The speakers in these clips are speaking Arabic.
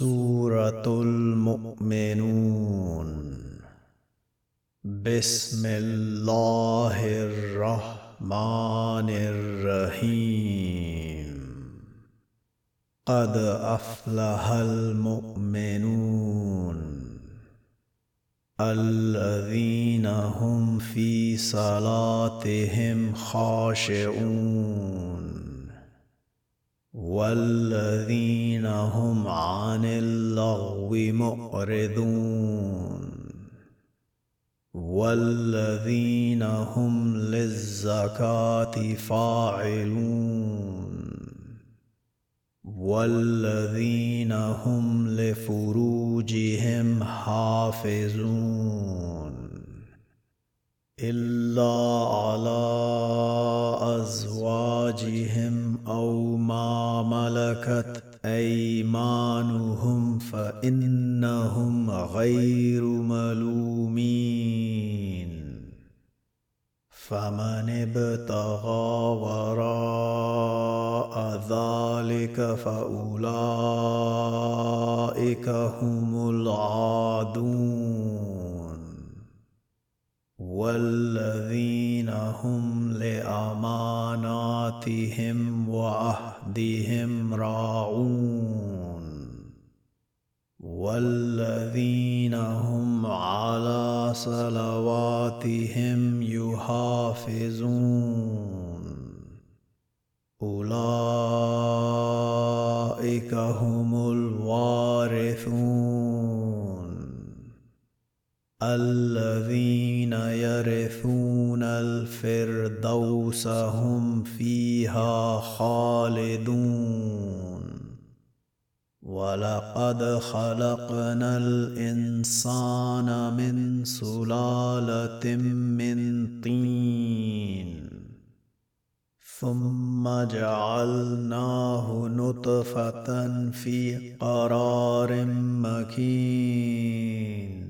سورة المؤمنون. بسم الله الرحمن الرحيم. قد أفلح المؤمنون. الذين هم في صلاتهم خاشعون. والذين هم عن اللغو معرضون. والذين هم للزكاة فاعلون. والذين هم لفروجهم حافظون. إلا على أزواجهم ملكت أيمانهم فإنهم غير ملومين فمن ابتغى وراء ذلك فأولئك هم العادون والذين هم لأماناتهم وعهدهم راعون. والذين هم على صلواتهم يحافظون. أولئك هم الوارثون. الفردوس هم فيها خالدون. ولقد خلقنا الإنسان من سلالة من طين. ثم جعلناه نطفة في قرار مكين.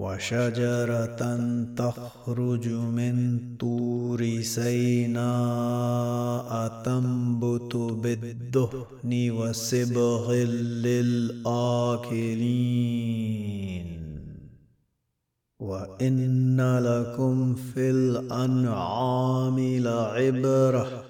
وشجرة تخرج من طور سيناء تنبت بالدهن وسبغ للآكلين. وإن لكم في الأنعام لعبرةً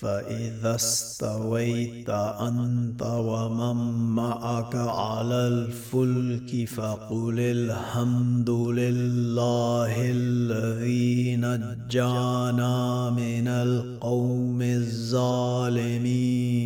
فإذا استويت أنت ومن معك على الفلك فقل الحمد لله الذي نجانا من القوم الظالمين.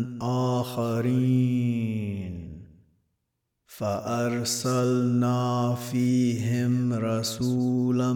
فأرسلنا فيهم رسولا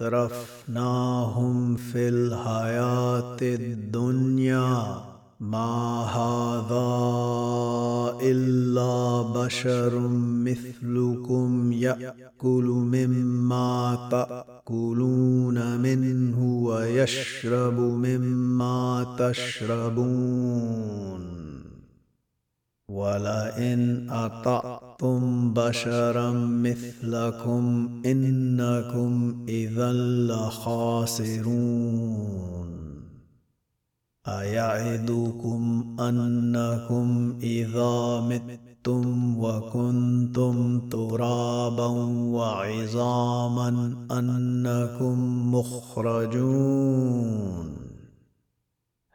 واترفناهم في الحياة الدنيا ما هذا الا بشر مثلكم ياكل مما تاكلون منه ويشرب مما تشربون ولئن أطعتم بشرا مثلكم إنكم إذا لخاسرون. أيعدكم أنكم إذا متم وكنتم ترابا وعظاما أنكم مخرجون.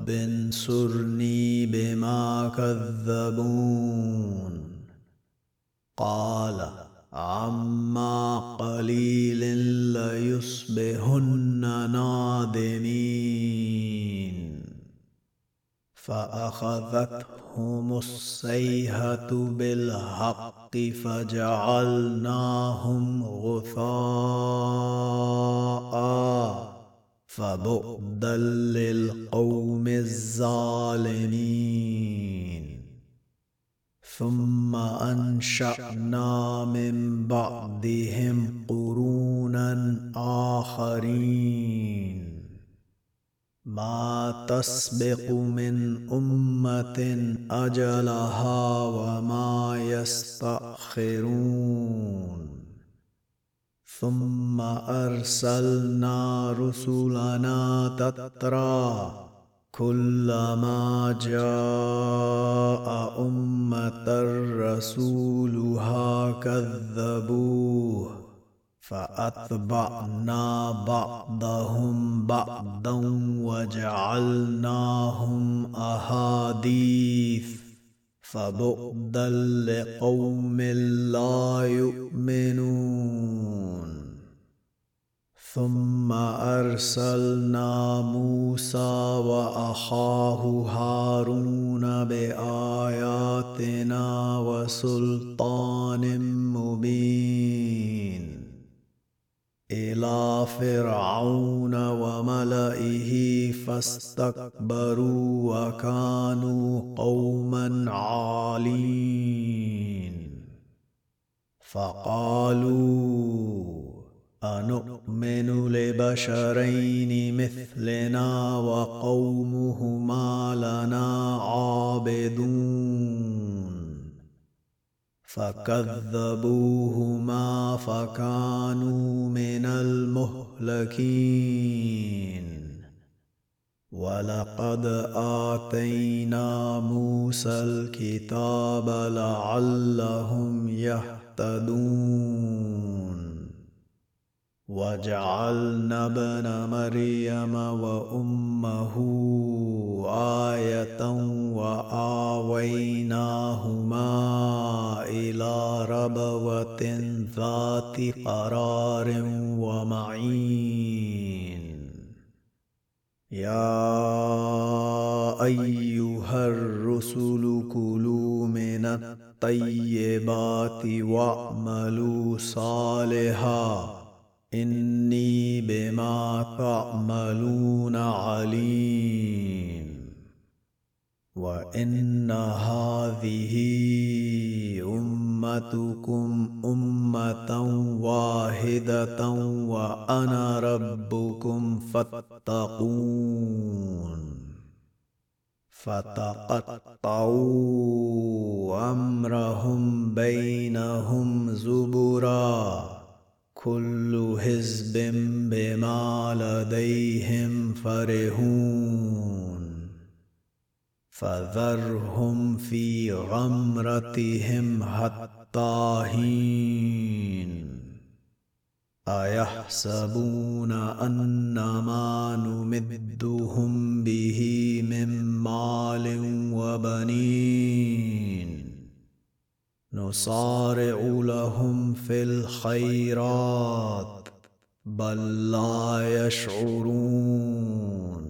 رب انصرني بما كذبون. قال عما قليل ليصبحن نادمين. فأخذتهم الصيحه بالحق فجعلناهم غثاء. فبؤدا للقوم الظالمين. ثم أنشأنا من بعدهم قرونا آخرين. ما تسبق من أمة أجلها وما يستأخرون. ثم أرسلنا رسلنا تترى كلما جاء أمة رسولها كذبوه فأتبعنا بعضهم بعضا وجعلناهم أحاديث فبعدا لقوم لا يؤمنون. ثم أرسلنا موسى وأخاه هارون بآياتنا وسلطان مبين. إلى فرعون وملئه فاستكبروا وكانوا قوما عالين. فقالوا أنؤمن لبشرين مثلنا وقومهما لنا عابدون؟ فكذبوهما فكانوا من المهلكين. ولقد آتينا موسى الكتاب لعلهم يهتدون. وجعلنا ابن مريم وأمه آية وآويناهما ربوه ذات قرار ومعين. يا أيها الرسل كلوا من الطيبات واعملوا صالحا. إني بما تعملون عليم. وإن هذه أمتكم أمة واحدة وأنا ربكم فاتقون. فتقطعوا أمرهم بينهم زبرا. كل حزب بما لديهم فرحون. فذرهم في غمرتهم حتى حين أيحسبون أن ما نمدهم به من مال وبنين. نصارع لهم في الخيرات بل لا يشعرون.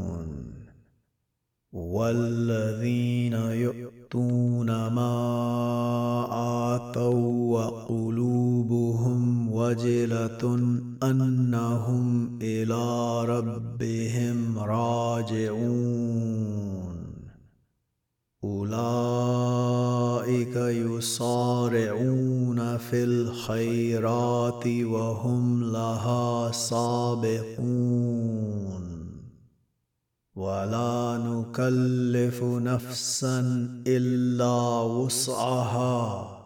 والذين يؤتون ما آتوا وقلوبهم وجلة أنهم إلى ربهم راجعون. أولئك يصارعون في الخيرات وهم لها سابقون. ولا نكلف نفسا إلا وسعها.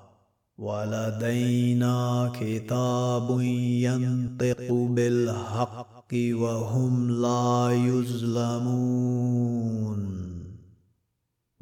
ولدينا كتاب ينطق بالحق وهم لا يظلمون.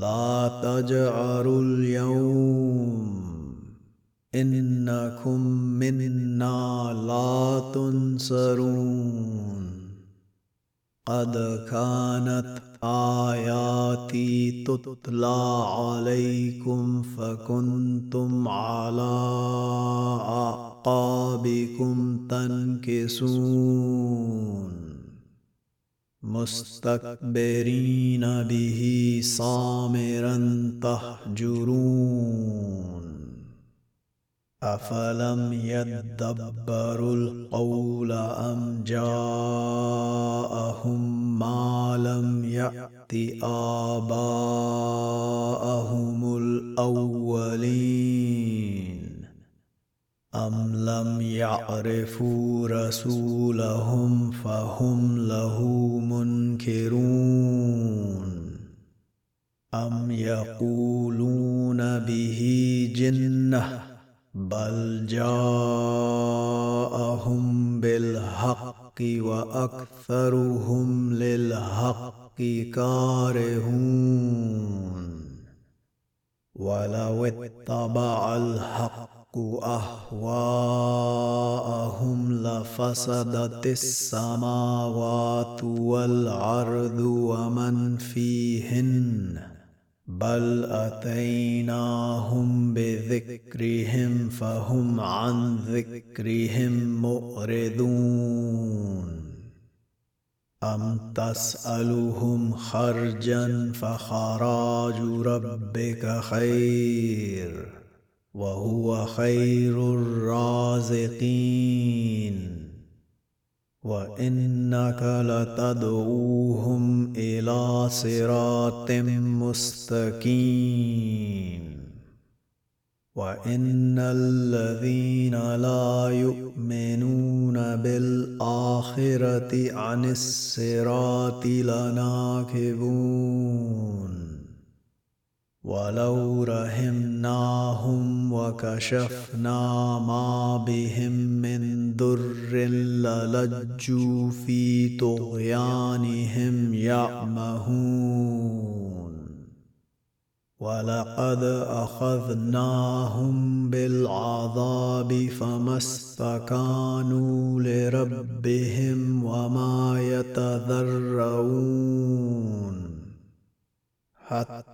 لا تجعروا اليوم. إنكم منا لا تنصرون. قد كانت آياتي تتلى عليكم فكنتم على أعقابكم تنكسون. مستكبرين به صامرا تهجرون. أفلم يدبروا القول أم جاءهم ما لم يأت آباءهم الأولين؟ أم لم يعرفوا رسولهم فهم له منكرون أم يقولون به جنة بل جاءهم بالحق وأكثرهم للحق كارهون ولو اتبع الحق اهواءهم لفسدت السماوات والارض ومن فيهن بل اتيناهم بذكرهم فهم عن ذكرهم مؤردون ام تسالهم خرجا فخراج ربك خير وهو خير الرازقين. وإنك لتدعوهم إلى صراط مستقيم. وإن الذين لا يؤمنون بالآخرة عن الصراط لناكبون. ولو رحمناهم وكشفنا ما بهم من ضر للجوا في طغيانهم يعمهون. ولقد أخذناهم بالعذاب فما استكانوا لربهم وما يتذرعون. حتى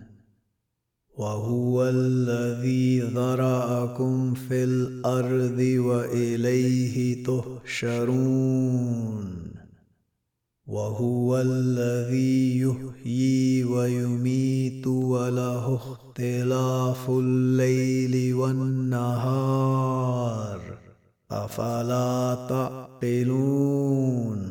وهو الذي ذرأكم في الأرض وإليه تحشرون. وهو الذي يحيي ويميت وله اختلاف الليل والنهار. أفلا تعقلون؟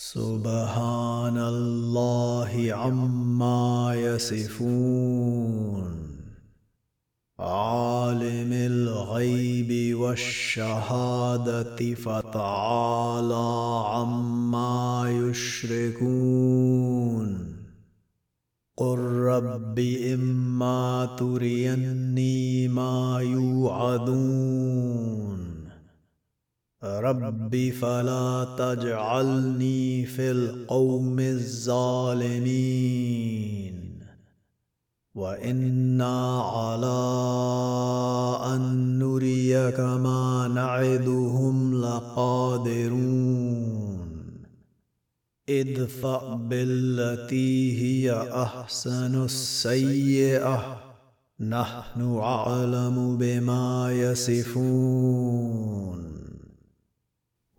سبحان الله عما يصفون عالم الغيب والشهادة فتعالى عما يشركون قل رب اما تريني ما يوعدون رب فلا تجعلني في القوم الظالمين. وإنا على أن نريك ما نعدهم لقادرون. ادفع بالتي هي أحسن السيئة. نحن أعلم بما يصفون.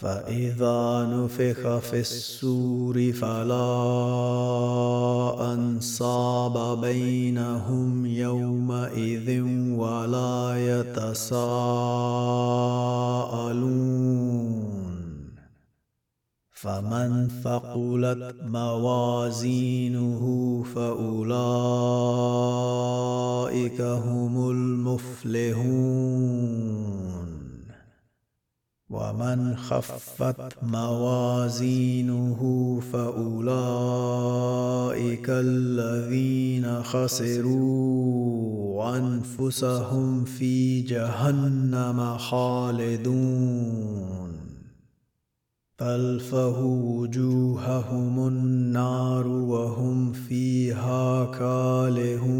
فإذا نفخ في السور فلا أنصاب بينهم يومئذ ولا يتساءلون فمن ثقلت موازينه فأولئك هم المفلحون ومن خفت موازينه فأولئك الذين خسروا أنفسهم في جهنم خالدون. تلفه وجوههم النار وهم فيها كالهون.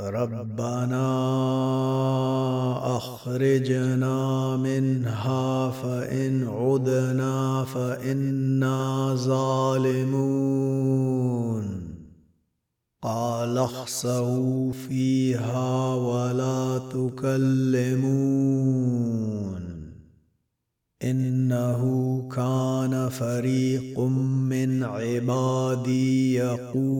ربنا أخرجنا منها فإن عدنا فإنا ظالمون. قال اخسئوا فيها ولا تكلمون. إنه كان فريق من عبادي يقولون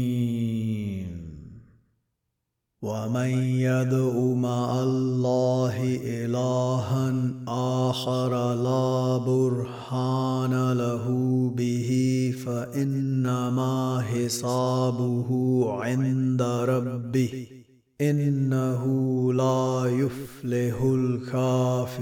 ومن يدع مع الله الها اخر لا برهان له به فانما حسابه عند ربه انه لا يفلح الكافرون